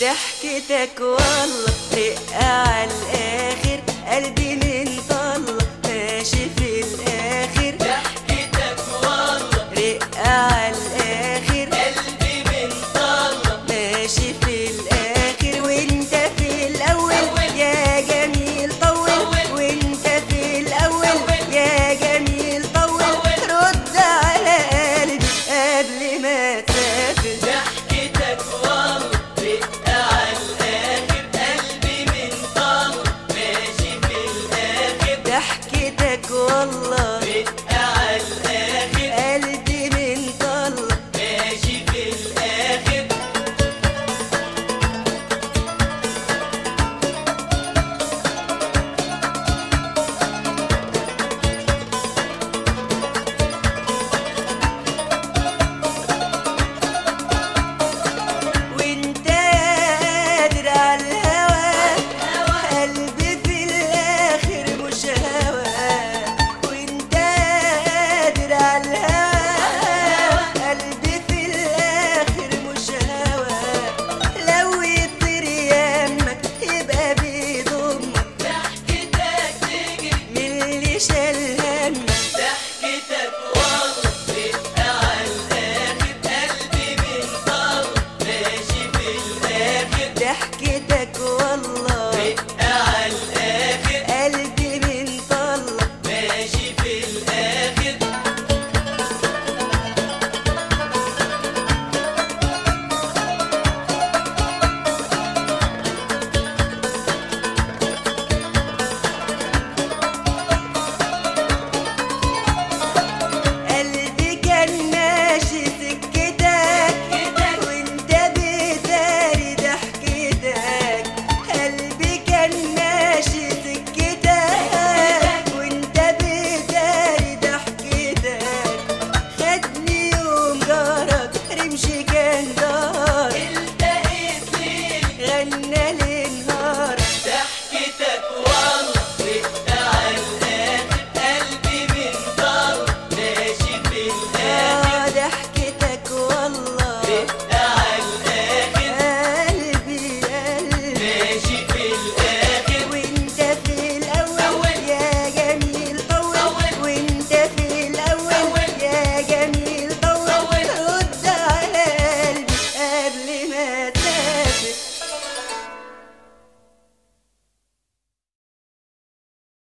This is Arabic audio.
ضحكتك والله بتقع ضحكتك والله geçler